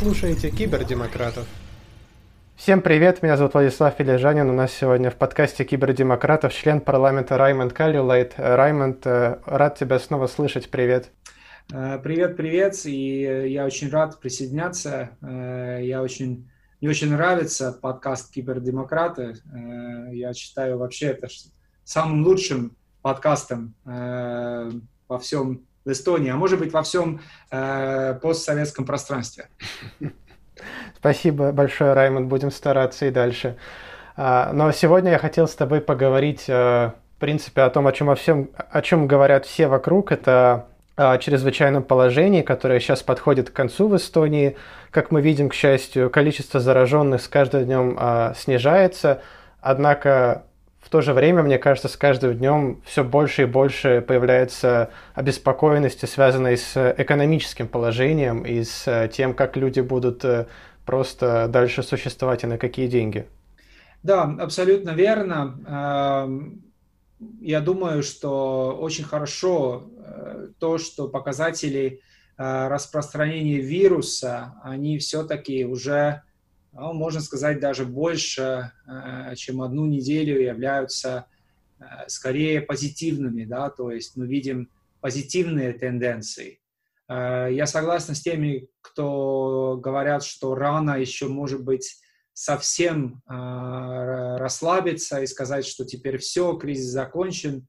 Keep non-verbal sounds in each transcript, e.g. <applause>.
слушаете Кибердемократов. Всем привет, меня зовут Владислав Филижанин. У нас сегодня в подкасте Кибердемократов член парламента Раймонд Калюлайт. Раймонд, э, рад тебя снова слышать. Привет. Э, привет, привет. И я очень рад присоединяться. Э, я очень мне очень нравится подкаст «Кибердемократы». Я считаю вообще это самым лучшим подкастом во всем в Эстонии, а может быть во всем постсоветском пространстве. Спасибо большое, Раймонд. Будем стараться и дальше. А, но сегодня я хотел с тобой поговорить, э, в принципе, о том, о чем, о всем, о чем говорят все вокруг. Это о чрезвычайном положении, которое сейчас подходит к концу в Эстонии. Как мы видим, к счастью, количество зараженных с каждым днем а, снижается. Однако в то же время, мне кажется, с каждым днем все больше и больше появляется обеспокоенности, связанной с экономическим положением и с тем, как люди будут э, просто дальше существовать и на какие деньги. Да, абсолютно верно. Эм, я думаю, что очень хорошо э, то, что показатели э, распространения вируса, они все-таки уже можно сказать, даже больше, э, чем одну неделю являются э, скорее позитивными, да, то есть мы видим позитивные тенденции. Э, я согласен с теми, кто говорят, что рано еще, может быть, совсем расслабиться и сказать, что теперь все, кризис закончен,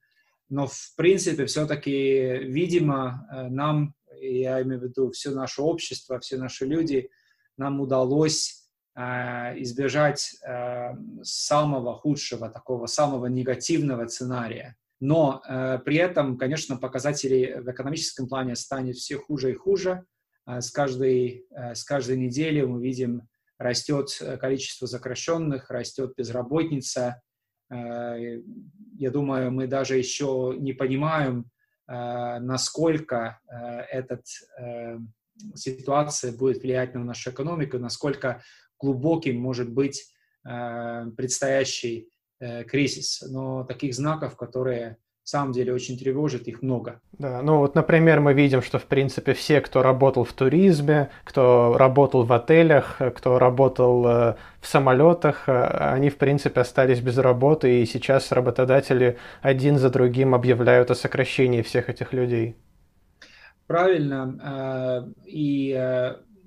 но в принципе все-таки, видимо, нам, я имею в виду все наше общество, все наши люди, нам удалось избежать э, самого худшего, такого самого негативного сценария. Но э, при этом, конечно, показатели в экономическом плане станет все хуже и хуже. С каждой, с каждой недели мы видим, растет количество сокращенных, растет безработица. Я думаю, мы даже еще не понимаем, насколько эта ситуация будет влиять на нашу экономику, насколько глубоким может быть э, предстоящий э, кризис. Но таких знаков, которые самом деле очень тревожат, их много. Да, ну вот, например, мы видим, что, в принципе, все, кто работал в туризме, кто работал в отелях, кто работал э, в самолетах, э, они, в принципе, остались без работы, и сейчас работодатели один за другим объявляют о сокращении всех этих людей. Правильно. Э, и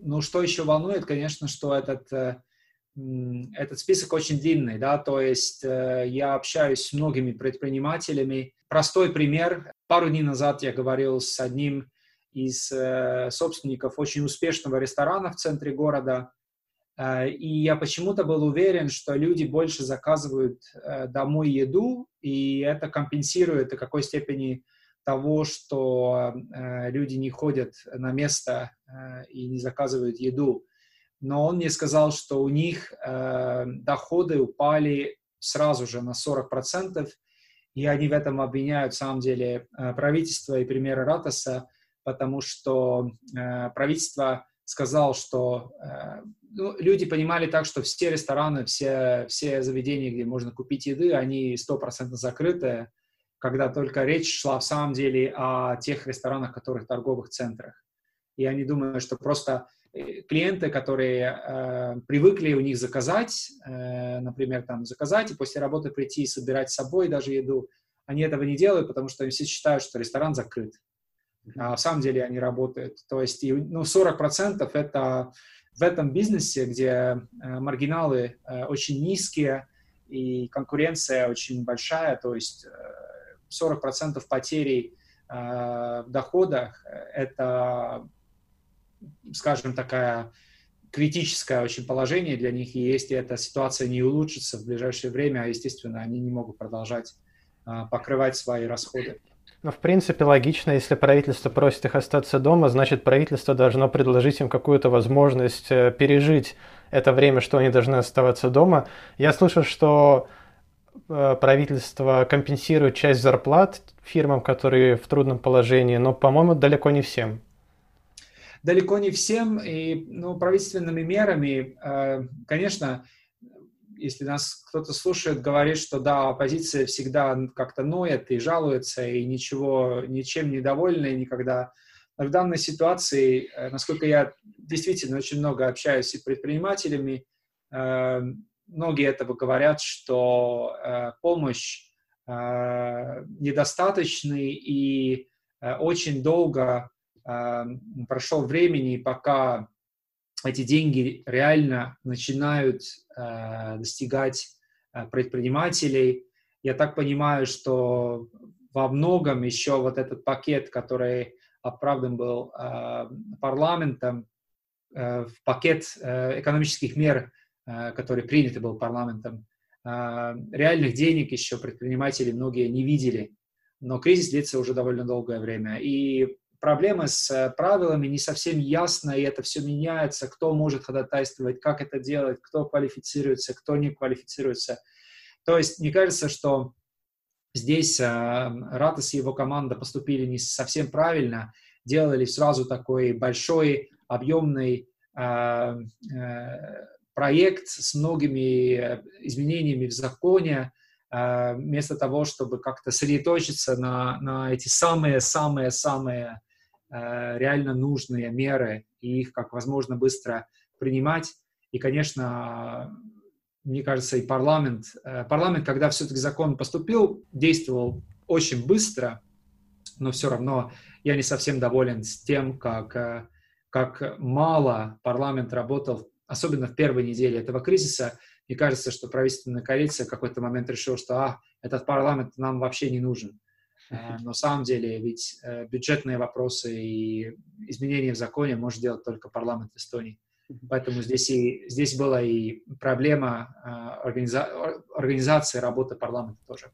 ну, что еще волнует, конечно, что этот, э, этот список очень длинный, да, то есть э, я общаюсь с многими предпринимателями. Простой пример. Пару дней назад я говорил с одним из э, собственников очень успешного ресторана в центре города, и я почему-то был уверен, что люди больше заказывают домой еду, и это компенсирует в какой степени того, что э, люди не ходят на место э, и не заказывают еду. Но он мне сказал, что у них э, доходы упали сразу же на 40%, и они в этом обвиняют, в самом деле, э, правительство и премьера Ратаса, потому что э, правительство сказал, что э, ну, люди понимали так, что все рестораны, все, все заведения, где можно купить еды, они стопроцентно закрыты, когда только речь шла в самом деле о тех ресторанах, которых в торговых центрах. Я не думаю, что просто э, клиенты, которые э, привыкли у них заказать, э, например, там заказать и после работы прийти и собирать с собой даже еду, они этого не делают, потому что они все считают, что ресторан закрыт. А на самом деле они работают. То есть ну, 40% это в этом бизнесе, где э, маргиналы э, очень низкие и конкуренция очень большая, то есть 40% потерей э, в доходах – это, скажем, такая критическое очень положение для них, и если эта ситуация не улучшится в ближайшее время, естественно, они не могут продолжать э, покрывать свои расходы. Ну, в принципе, логично, если правительство просит их остаться дома, значит, правительство должно предложить им какую-то возможность э, пережить это время, что они должны оставаться дома. Я слышал, что правительство компенсирует часть зарплат фирмам, которые в трудном положении, но, по-моему, далеко не всем. Далеко не всем, и ну, правительственными мерами, э, конечно, если нас кто-то слушает, говорит, что да, оппозиция всегда как-то ноет и жалуется, и ничего, ничем не довольна, и никогда в данной ситуации, насколько я действительно очень много общаюсь с предпринимателями, многие этого говорят, что помощь недостаточный и очень долго прошел времени, пока эти деньги реально начинают э, достигать э, предпринимателей. Я так понимаю, что во многом еще вот этот пакет, который оправдан был э, парламентом, э, пакет э, экономических мер, э, который принят был парламентом, э, реальных денег еще предприниматели многие не видели. Но кризис длится уже довольно долгое время. И проблемы с э, правилами, не совсем ясно, и это все меняется, кто может ходатайствовать, как это делать, кто квалифицируется, кто не квалифицируется. То есть мне кажется, что здесь э, Ратос и его команда поступили не совсем правильно, делали сразу такой большой, объемный э, э, проект с многими изменениями в законе, э, вместо того, чтобы как-то сосредоточиться на, на эти самые-самые-самые Э, реально нужные меры и их как возможно быстро принимать. И, конечно, мне кажется, и парламент, э, парламент, когда все-таки закон поступил, действовал очень быстро, но все равно я не совсем доволен с тем, как, э, как мало парламент работал, особенно в первой неделе этого кризиса. Мне кажется, что правительственная коалиция в какой-то момент решила, что а, этот парламент нам вообще не нужен. Э, но на самом деле ведь э, бюджетные вопросы и изменения в законе может делать только парламент Эстонии. Поэтому здесь, и, здесь была и проблема э, организа организации работы парламента тоже.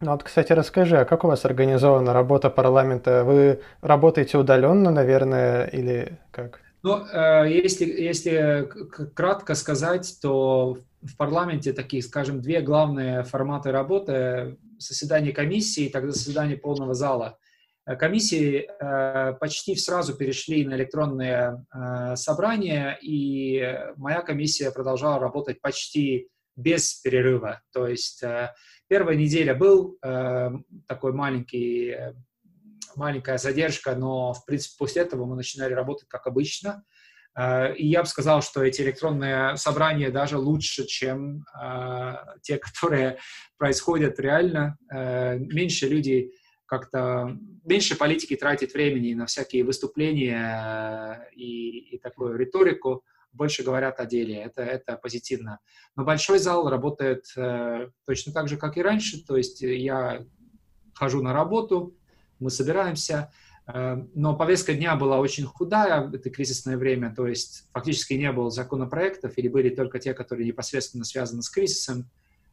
Ну вот, кстати, расскажи, а как у вас организована работа парламента? Вы работаете удаленно, наверное, или как? Ну, если, если кратко сказать, то в парламенте такие, скажем, две главные форматы работы заседание комиссии, тогда заседание полного зала. Э, комиссии э, почти сразу перешли на электронные э, собрания, и моя комиссия продолжала работать почти без перерыва. То есть э, первая неделя был э, такой маленький, э, маленькая задержка, но в принципе после этого мы начинали работать как обычно. Э, и я бы сказал, что эти электронные собрания даже лучше, чем э, те, <laughs> которые происходят реально. Э, меньше людей как-то, меньше политики тратит времени на всякие выступления и, и такую риторику, больше говорят о деле. Это, это позитивно. Но большой зал работает э, точно так же, как и раньше. То есть я хожу на работу, мы собираемся, Эм, но повестка дня была очень худая, это кризисное время, то есть фактически не было законопроектов или были только те, которые непосредственно связаны с кризисом.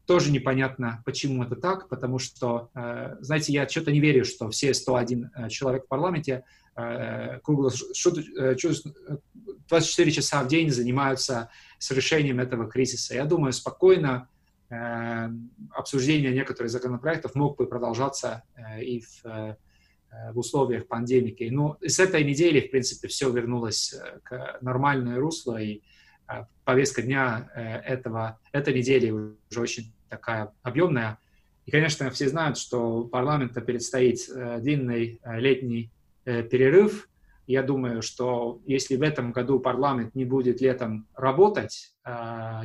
Тоже непонятно, почему это так, потому что, э, знаете, я что-то не верю, что все 101 э, человек в парламенте э, кругло 24 часа в день занимаются с решением этого кризиса. Я думаю, спокойно обсуждение некоторых законопроектов мог бы продолжаться и в в условиях пандемии. Но с этой недели, в принципе, все вернулось э, к нормальное русло, и э, повестка дня этого, этой недели уже очень такая объемная. И, конечно, все знают, что парламенту предстоит длинный летний перерыв. Я думаю, что если в этом году парламент не будет летом работать,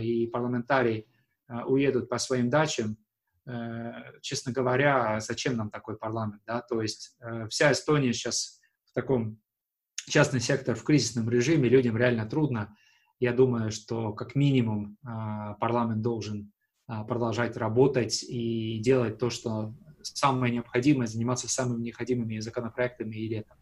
и парламентарии уедут по своим дачам, Э, честно говоря, зачем нам такой парламент, да, то есть э, вся Эстония сейчас в таком частный сектор в кризисном режиме, людям реально трудно. Я думаю, что как минимум э, парламент должен продолжать работать и делать то, что самое необходимое, заниматься самыми необходимыми законопроектами и летом.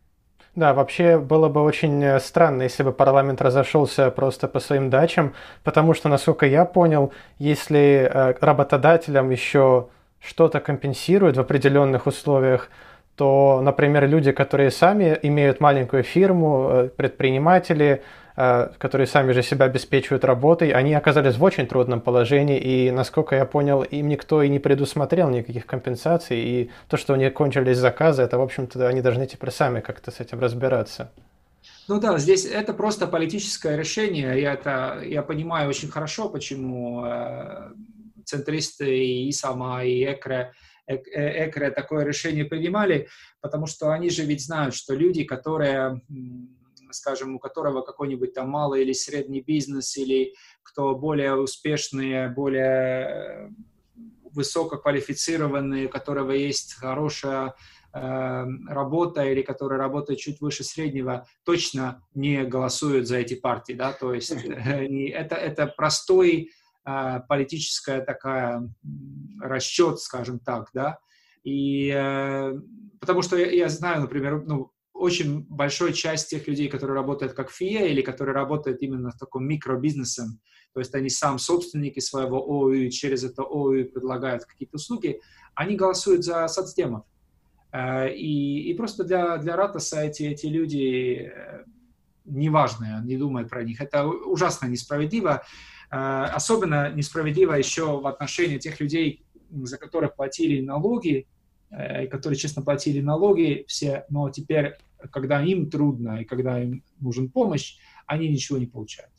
Да, вообще было бы очень э, странно, если бы парламент разошелся просто по своим дачам, потому что, насколько я понял, если э, работодателям еще что-то компенсируют в определенных условиях, то, например, люди, которые сами имеют маленькую фирму, э, предприниматели, которые сами же себя обеспечивают работой, они оказались в очень трудном положении, и, насколько я понял, им никто и не предусмотрел никаких компенсаций, и то, что у них кончились заказы, это, в общем-то, они должны теперь сами как-то с этим разбираться. Ну да, здесь это просто политическое решение, я это я понимаю очень хорошо, почему э, центристы и сама, и ЭКРЕ Экре такое решение принимали, потому что они же ведь знают, что люди, которые скажем, у которого какой-нибудь там малый или средний бизнес, или кто более успешные, более высококвалифицированные, у которого есть хорошая э, работа или который работает чуть выше среднего, точно не голосуют за эти партии, да, то есть э, это, это простой э, политическая такая расчет, скажем так, да, и э, потому что я, я знаю, например, ну, очень большой часть тех людей, которые работают как ФИА или которые работают именно в таком микробизнесом, то есть они сам собственники своего и через это ОУ предлагают какие-то услуги, они голосуют за соцдемов. Э, и, и просто для, для Ратаса эти, эти люди э, неважные, не думает про них. Это ужасно несправедливо. Э, особенно несправедливо еще в отношении тех людей, за которых платили налоги, которые честно платили налоги все, но теперь, когда им трудно и когда им нужен помощь, они ничего не получают.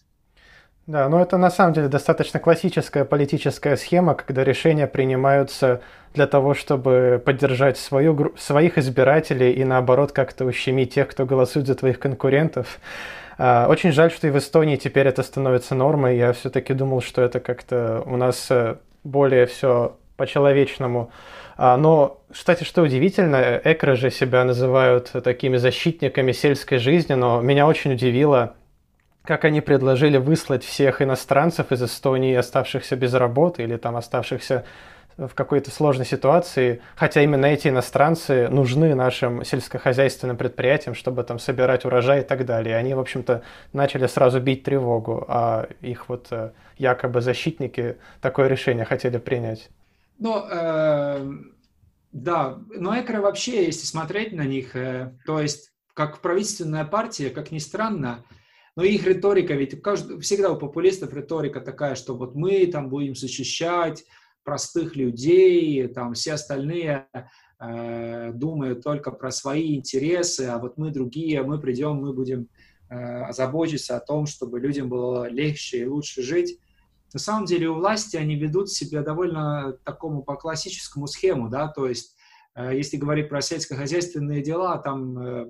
Да, но это на самом деле достаточно классическая политическая схема, когда решения принимаются для того, чтобы поддержать свою, своих избирателей и наоборот как-то ущемить тех, кто голосует за твоих конкурентов. А, очень жаль, что и в Эстонии теперь это становится нормой. Я все-таки думал, что это как-то у нас э, более все по-человечному. А, но, кстати, что удивительно, экры же себя называют такими защитниками сельской жизни, но меня очень удивило, как они предложили выслать всех иностранцев из Эстонии, оставшихся без работы или там оставшихся в какой-то сложной ситуации, хотя именно эти иностранцы нужны нашим сельскохозяйственным предприятиям, чтобы там собирать урожай и так далее. Они, в общем-то, начали сразу бить тревогу, а их вот э, якобы защитники такое решение хотели принять. Ну, э, да, но Экро вообще, если смотреть на них, э, то есть как правительственная партия, как ни странно, но их риторика, ведь каждый, всегда у популистов риторика такая, что вот мы там будем защищать простых людей, там все остальные э, думают только про свои интересы, а вот мы другие, мы придем, мы будем э, заботиться о том, чтобы людям было легче и лучше жить. На самом деле у власти они ведут себя довольно такому по классическому схему, да, то есть Э, если говорить про сельскохозяйственные дела, там э,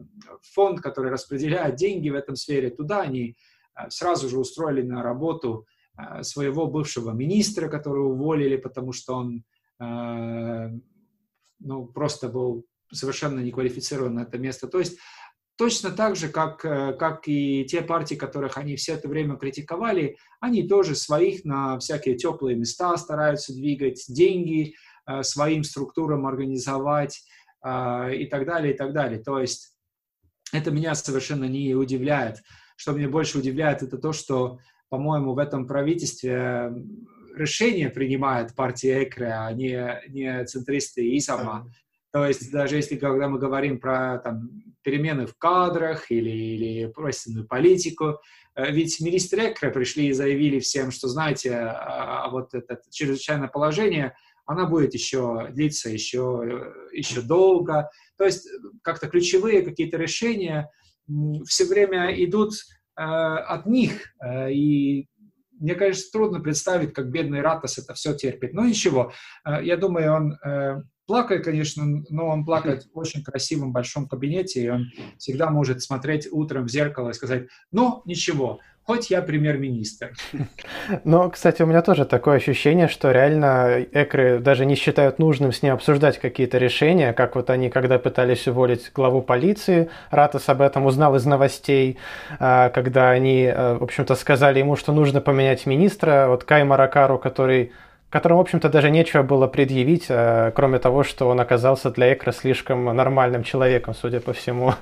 фонд, который распределяет деньги в этом сфере, туда они э, сразу же устроили на работу своего бывшего министра, которого уволили, потому что он ну, просто был совершенно не квалифицирован на это место. То есть точно так же, как, как и те партии, которых они все это время критиковали, они тоже своих на всякие теплые места стараются двигать, деньги Э, своим структурам организовать э, и так далее, и так далее. То есть это меня совершенно не удивляет. Что меня больше удивляет, это то, что, по-моему, в этом правительстве решения принимает партия Экре, а не, не центристы и сама. То есть даже если когда мы говорим про там, перемены в кадрах или, или простенную политику, э, ведь министры Экре пришли и заявили всем, что, знаете, а, а вот это чрезвычайное положение – она будет еще длиться еще, еще долго. То есть как-то ключевые какие-то решения все время идут э, от них. Э, и мне, конечно, трудно представить, как бедный Ратас это все терпит. Но ничего, э, я думаю, он э, плакает, конечно, но он плакает в очень красивом большом кабинете, и он всегда может смотреть утром в зеркало и сказать, ну, ничего, хоть я премьер-министр. <laughs> Но, кстати, у меня тоже такое ощущение, что реально экры даже не считают нужным с ним обсуждать какие-то решения, как вот они, когда пытались уволить главу полиции, Ратас об этом узнал из новостей, а, когда они, а, в общем-то, сказали ему, что нужно поменять министра, вот Кай Маракару, который которому, в общем-то, даже нечего было предъявить, а, кроме того, что он оказался для Экра слишком нормальным человеком, судя по всему.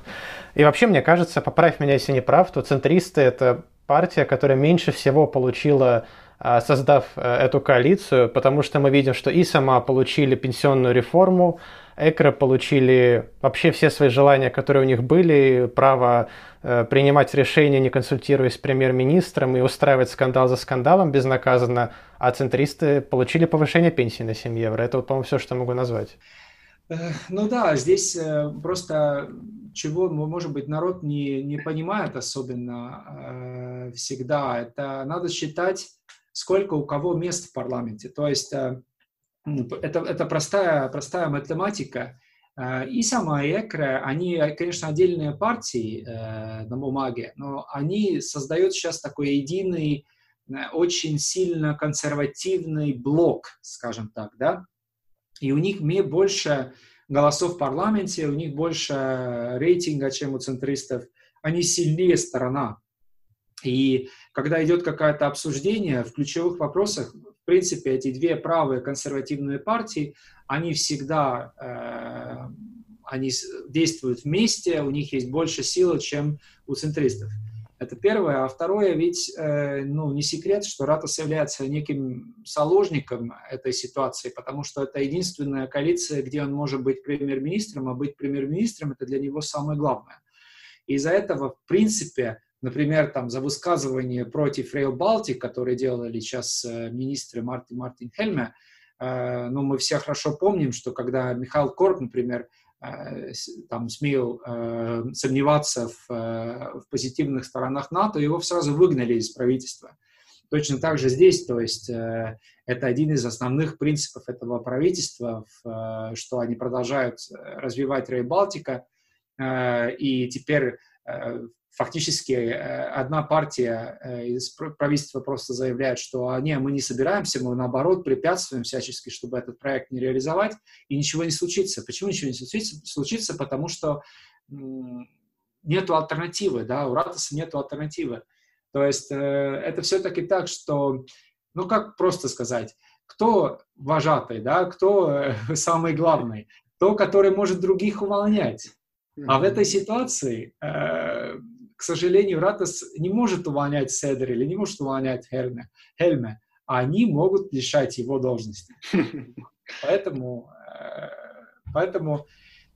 И вообще, мне кажется, поправь меня, если не прав, то центристы – это партия, которая меньше всего получила, а, создав э, эту коалицию, потому что мы видим, что и сама получили пенсионную реформу, Экро получили вообще все свои желания, которые у них были, право э, принимать решения, не консультируясь с премьер-министром и устраивать скандал за скандалом безнаказанно, а центристы получили повышение пенсии на 7 евро. Это, вот, по-моему, все, что могу назвать. Ну да, здесь э, просто чего, может быть, народ не, не понимает особенно э, всегда. Это надо считать, сколько у кого мест в парламенте. То есть э, это, это простая, простая математика. Э, и сама ЭКРА, они, конечно, отдельные партии э, на бумаге, но они создают сейчас такой единый, э, очень сильно консервативный блок, скажем так, да, и у них больше голосов в парламенте, у них больше рейтинга, чем у центристов, они сильнее сторона. И когда идет какое-то обсуждение в ключевых вопросах, в принципе, эти две правые консервативные партии, они всегда э, они действуют вместе, у них есть больше силы, чем у центристов. Это первое. А второе, ведь э, ну, не секрет, что Ратос является неким заложником этой ситуации, потому что это единственная коалиция, где он может быть премьер-министром, а быть премьер-министром – это для него самое главное. Из-за этого, в принципе, например, там, за высказывание против Rail Baltic, которые делали сейчас э, министры Мартин, Мартин Хельме, э, ну, мы все хорошо помним, что когда Михаил Корп, например, Э, там смел сомневаться в, в позитивных сторонах НАТО, его сразу выгнали из правительства. Точно так же здесь, то есть это один из основных принципов этого правительства, что они продолжают развивать Рей Балтика, и теперь фактически э, одна партия э, из правительства просто заявляет, что «А, не, мы не собираемся, мы наоборот препятствуем всячески, чтобы этот проект не реализовать, и ничего не случится. Почему ничего не случится? Случится, потому что нету альтернативы, да, у Ратоса нету альтернативы. То есть э, это все-таки так, что, ну как просто сказать, кто вожатый, да, кто <laughs> самый главный? То, который может других увольнять. А в этой ситуации к сожалению, Ратас не может увольнять Седер или не может увольнять Хельме, Хельме а они могут лишать его должности. <laughs> Поэтому, э, поэтому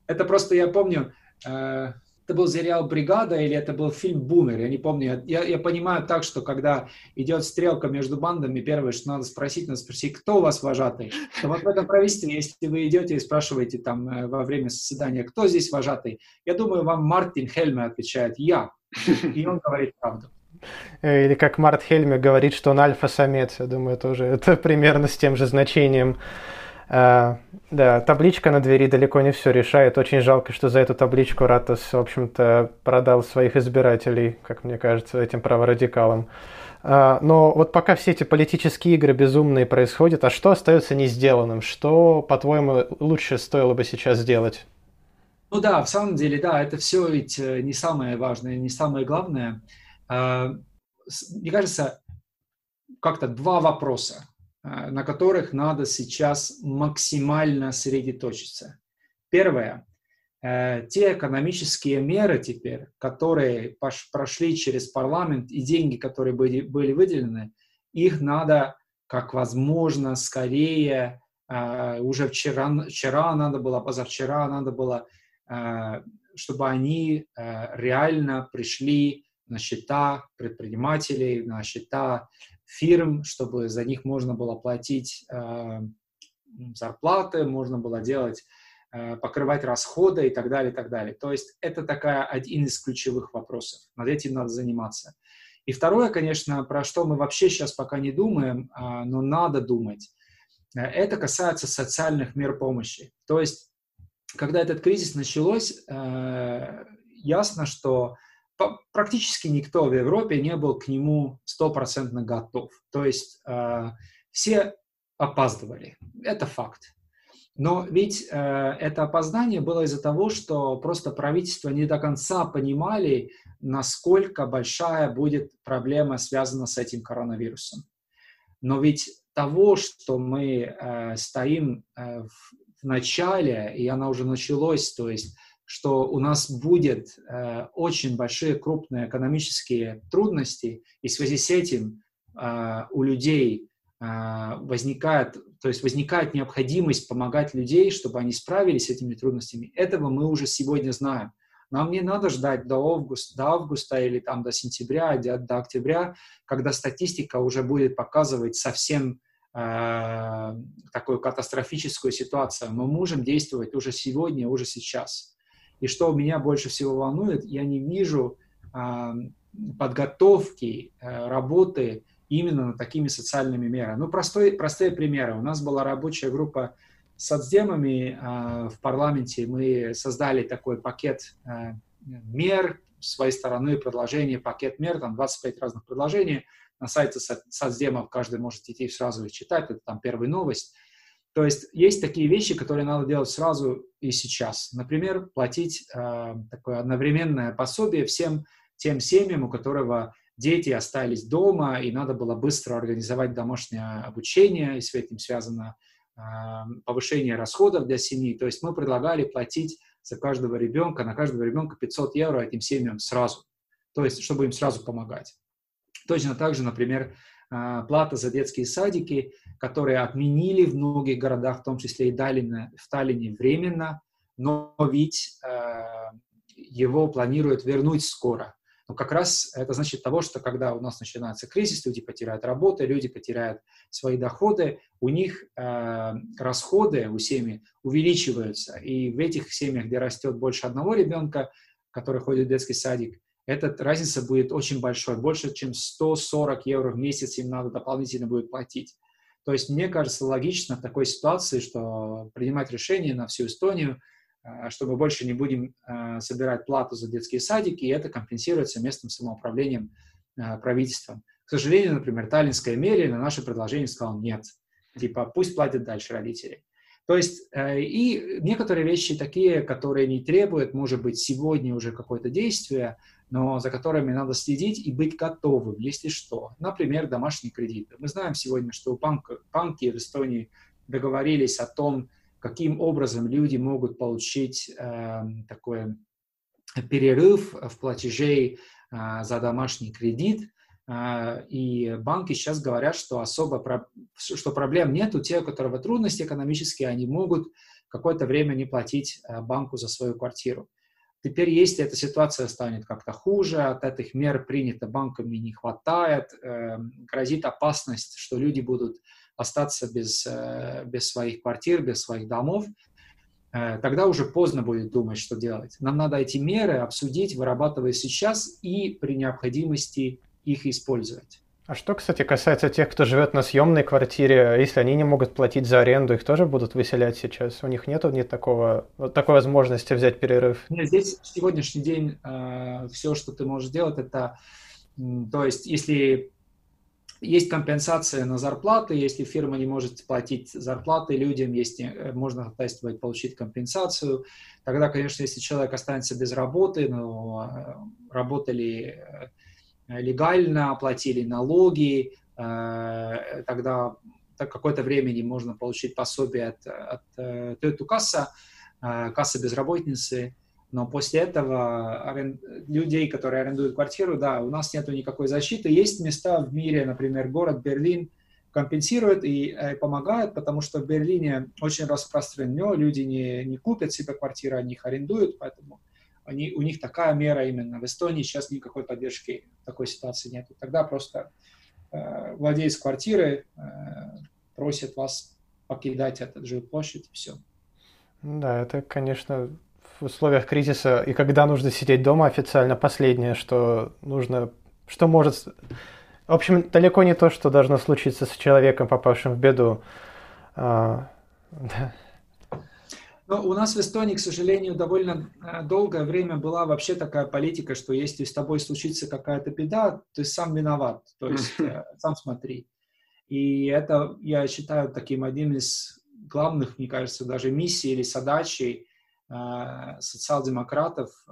это просто, я помню, э, это был сериал «Бригада» или это был фильм «Бумер», я не помню. Я, я понимаю так, что когда идет стрелка между бандами, первое, что надо спросить, надо спросить, кто у вас вожатый? То вот в этом правительстве, если вы идете и спрашиваете там э, во время заседания, кто здесь вожатый, я думаю, вам Мартин Хельме отвечает «Я». И он говорит правду. Или как Март Хельме говорит, что он альфа-самец. Я думаю, тоже это примерно с тем же значением. А, да, табличка на двери далеко не все решает. Очень жалко, что за эту табличку Ратос, в общем-то, продал своих избирателей, как мне кажется, этим праворадикалам. А, но вот пока все эти политические игры безумные происходят, а что остается не сделанным? Что, по-твоему, лучше стоило бы сейчас сделать? Ну да, в самом деле, да, это все ведь э, не самое важное, не самое главное. Мне кажется, как-то два вопроса, на которых надо сейчас максимально сосредоточиться. Первое. Э, те экономические меры теперь, которые прошли через парламент и деньги, которые были, были выделены, их надо как возможно скорее, а, уже вчера, вчера надо было, позавчера надо было Э, чтобы они реально пришли на счета предпринимателей, на счета фирм, чтобы за них можно было платить э, зарплаты, можно было делать, покрывать расходы и так далее, и так далее. То есть это такая один из ключевых вопросов. Над этим надо заниматься. И второе, конечно, про что мы вообще сейчас пока не думаем, но надо думать, это касается социальных мер помощи. То есть когда этот кризис началось, э, ясно, что практически никто в Европе не был к нему стопроцентно готов. То есть э, все опаздывали. Это факт. Но ведь э, это опоздание было из-за того, что просто правительство не до конца понимали, насколько большая будет проблема, связана с этим коронавирусом. Но ведь того, что мы э, стоим э, в, начале, и она уже началась, то есть что у нас будет э, очень большие крупные экономические трудности, и в связи с этим э, у людей э, возникает, то есть возникает необходимость помогать людей, чтобы они справились с этими трудностями. Этого мы уже сегодня знаем. Нам не надо ждать до августа, до августа или там до сентября, до, до октября, когда статистика уже будет показывать совсем э, такую катастрофическую ситуацию. Мы можем действовать уже сегодня, уже сейчас. И что меня больше всего волнует, я не вижу э, подготовки, э, работы именно над такими социальными мерами. Ну, простой, простые примеры. У нас была рабочая группа с соцдемами э, в парламенте. Мы создали такой пакет э, мер, своей стороны предложение, пакет мер, там 25 разных предложений. На сайте соцдемов каждый может идти сразу их читать, это там первая новость. То есть есть такие вещи, которые надо делать сразу и сейчас. Например, платить э, такое одновременное пособие всем тем семьям, у которого дети остались дома, и надо было быстро организовать домашнее обучение, и с этим связано э, повышение расходов для семьи. То есть мы предлагали платить за каждого ребенка, на каждого ребенка 500 евро этим семьям сразу. То есть, чтобы им сразу помогать. Точно так же, например, плата за детские садики, которые отменили в многих городах, в том числе и Далине, в Таллине временно, но ведь э, его планируют вернуть скоро. Но как раз это значит того, что когда у нас начинается кризис, люди потеряют работу, люди потеряют свои доходы, у них э, расходы у семьи увеличиваются. И в этих семьях, где растет больше одного ребенка, который ходит в детский садик, эта разница будет очень большой, больше, чем 140 евро в месяц им надо дополнительно будет платить. То есть мне кажется логично в такой ситуации, что принимать решение на всю Эстонию – Э, что мы больше не будем э, собирать плату за детские садики, и это компенсируется местным самоуправлением э, правительством. К сожалению, например, Таллинская мэрия на наше предложение сказала нет. Типа, пусть платят дальше родители. То есть, и некоторые вещи такие, которые не требуют, может быть, сегодня уже какое-то действие, но за которыми надо следить и быть готовым, если что. Например, домашние кредиты. Мы знаем сегодня, что банк, банки в Эстонии договорились о том, каким образом люди могут получить э, такой перерыв в платежей э, за домашний кредит. Э, и банки сейчас говорят, что особо что проблем нет у тех, у которых трудности экономические, они могут какое-то время не платить э, банку за свою квартиру. Теперь, если эта ситуация станет как-то хуже, от этих мер принято банками не хватает, э, грозит опасность, что люди будут остаться без, э, без своих квартир, без своих домов, э, тогда уже поздно будет думать, что делать. Нам надо эти меры обсудить, вырабатывая сейчас и при необходимости их использовать. А что, кстати, касается тех, кто живет на съемной квартире, если они не могут платить за аренду, их тоже будут выселять сейчас? У них нету нет такого, вот такой возможности взять перерыв? Нет, здесь в сегодняшний день э, все, что ты можешь делать, это, то есть, если есть компенсация на зарплаты, если фирма не может платить зарплаты людям, если э, можно тестовать, получить компенсацию. Тогда, конечно, если человек останется без работы, но э, работали э, легально, платили налоги, тогда какое-то времени можно получить пособие от, от, от касса, касса безработницы, но после этого арен... людей, которые арендуют квартиру, да, у нас нет никакой защиты. Есть места в мире, например, город Берлин компенсирует и э, помогает, потому что в Берлине очень распространено, люди не, не купят себе квартиры, они их арендуют, поэтому они, у них такая мера именно. В Эстонии сейчас никакой поддержки такой ситуации нет. Тогда просто э, владелец квартиры э, просит вас покидать этот жилплощадь и все. Да, это, конечно, в условиях кризиса и когда нужно сидеть дома официально последнее, что нужно, что может... В общем, далеко не то, что должно случиться с человеком, попавшим в беду. А, <laughs> да. Но у нас в Эстонии, к сожалению, довольно э, долгое время была вообще такая политика, что если с тобой случится какая-то беда, ты сам виноват, то есть э, сам смотри. И это, я считаю, таким одним из главных, мне кажется, даже миссий или задачей Э, социал-демократов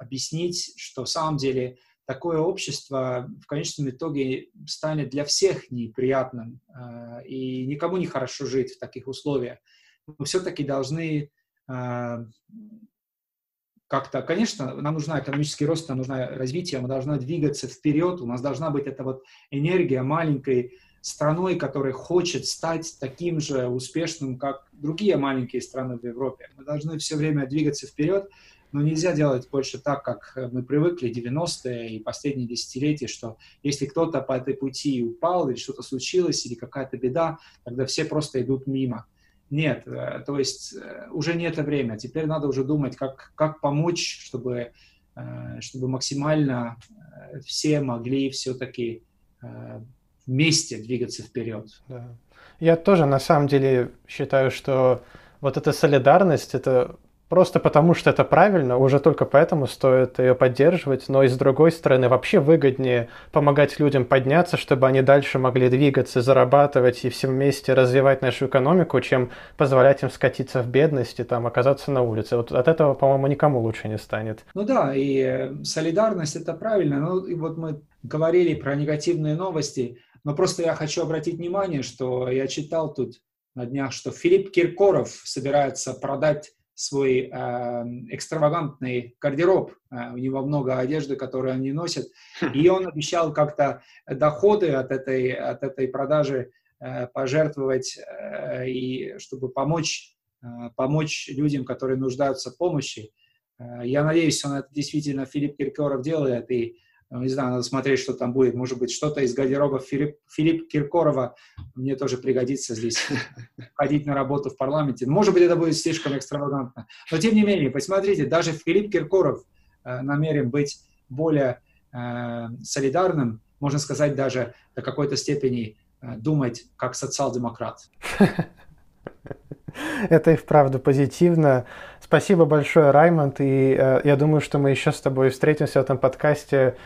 объяснить, что в самом деле такое общество в конечном итоге станет для всех неприятным, и никому не хорошо жить в таких условиях. Мы все-таки должны как-то, конечно, нам нужна экономический рост, нам нужно развитие, мы должны двигаться вперед, у нас должна быть эта вот энергия маленькой страной, которая хочет стать таким же успешным, как другие маленькие страны в Европе. Мы должны все время двигаться вперед, но нельзя делать больше так, как мы привыкли 90-е и последние десятилетия, что если кто-то по этой пути упал, или что-то случилось, или какая-то беда, тогда все просто идут мимо. Нет, э, то есть э, уже не это время. Теперь надо уже думать, как, как помочь, чтобы, э, чтобы максимально все могли все-таки вместе двигаться вперед. Да. Я тоже на самом деле считаю, что вот эта солидарность, это просто потому, что это правильно, уже только поэтому стоит ее поддерживать, но и с другой стороны вообще выгоднее помогать людям подняться, чтобы они дальше могли двигаться, зарабатывать и все вместе развивать нашу экономику, чем позволять им скатиться в бедность и там оказаться на улице. Вот от этого, по-моему, никому лучше не станет. Ну да, и э, солидарность это правильно. Ну и вот мы говорили про негативные новости, но просто я хочу обратить внимание, что я читал тут на днях, что Филипп Киркоров собирается продать свой э, экстравагантный гардероб. Э, у него много одежды, которую они носят. И он обещал как-то доходы от этой, от этой продажи э, пожертвовать, э, и чтобы помочь, э, помочь людям, которые нуждаются в помощи. Э, я надеюсь, он это действительно Филипп Киркоров делает, и не знаю, надо смотреть, что там будет. Может быть, что-то из гардероба Филипп, Филипп Киркорова мне тоже пригодится здесь <laughs> ходить на работу в парламенте. Может быть, это будет слишком экстравагантно. Но, тем не менее, посмотрите, даже Филипп Киркоров э, намерен быть более э, солидарным, можно сказать, даже до какой-то степени э, думать как социал-демократ. <laughs> Это и вправду позитивно. Спасибо большое, Раймонд, и э, я думаю, что мы еще с тобой встретимся в этом подкасте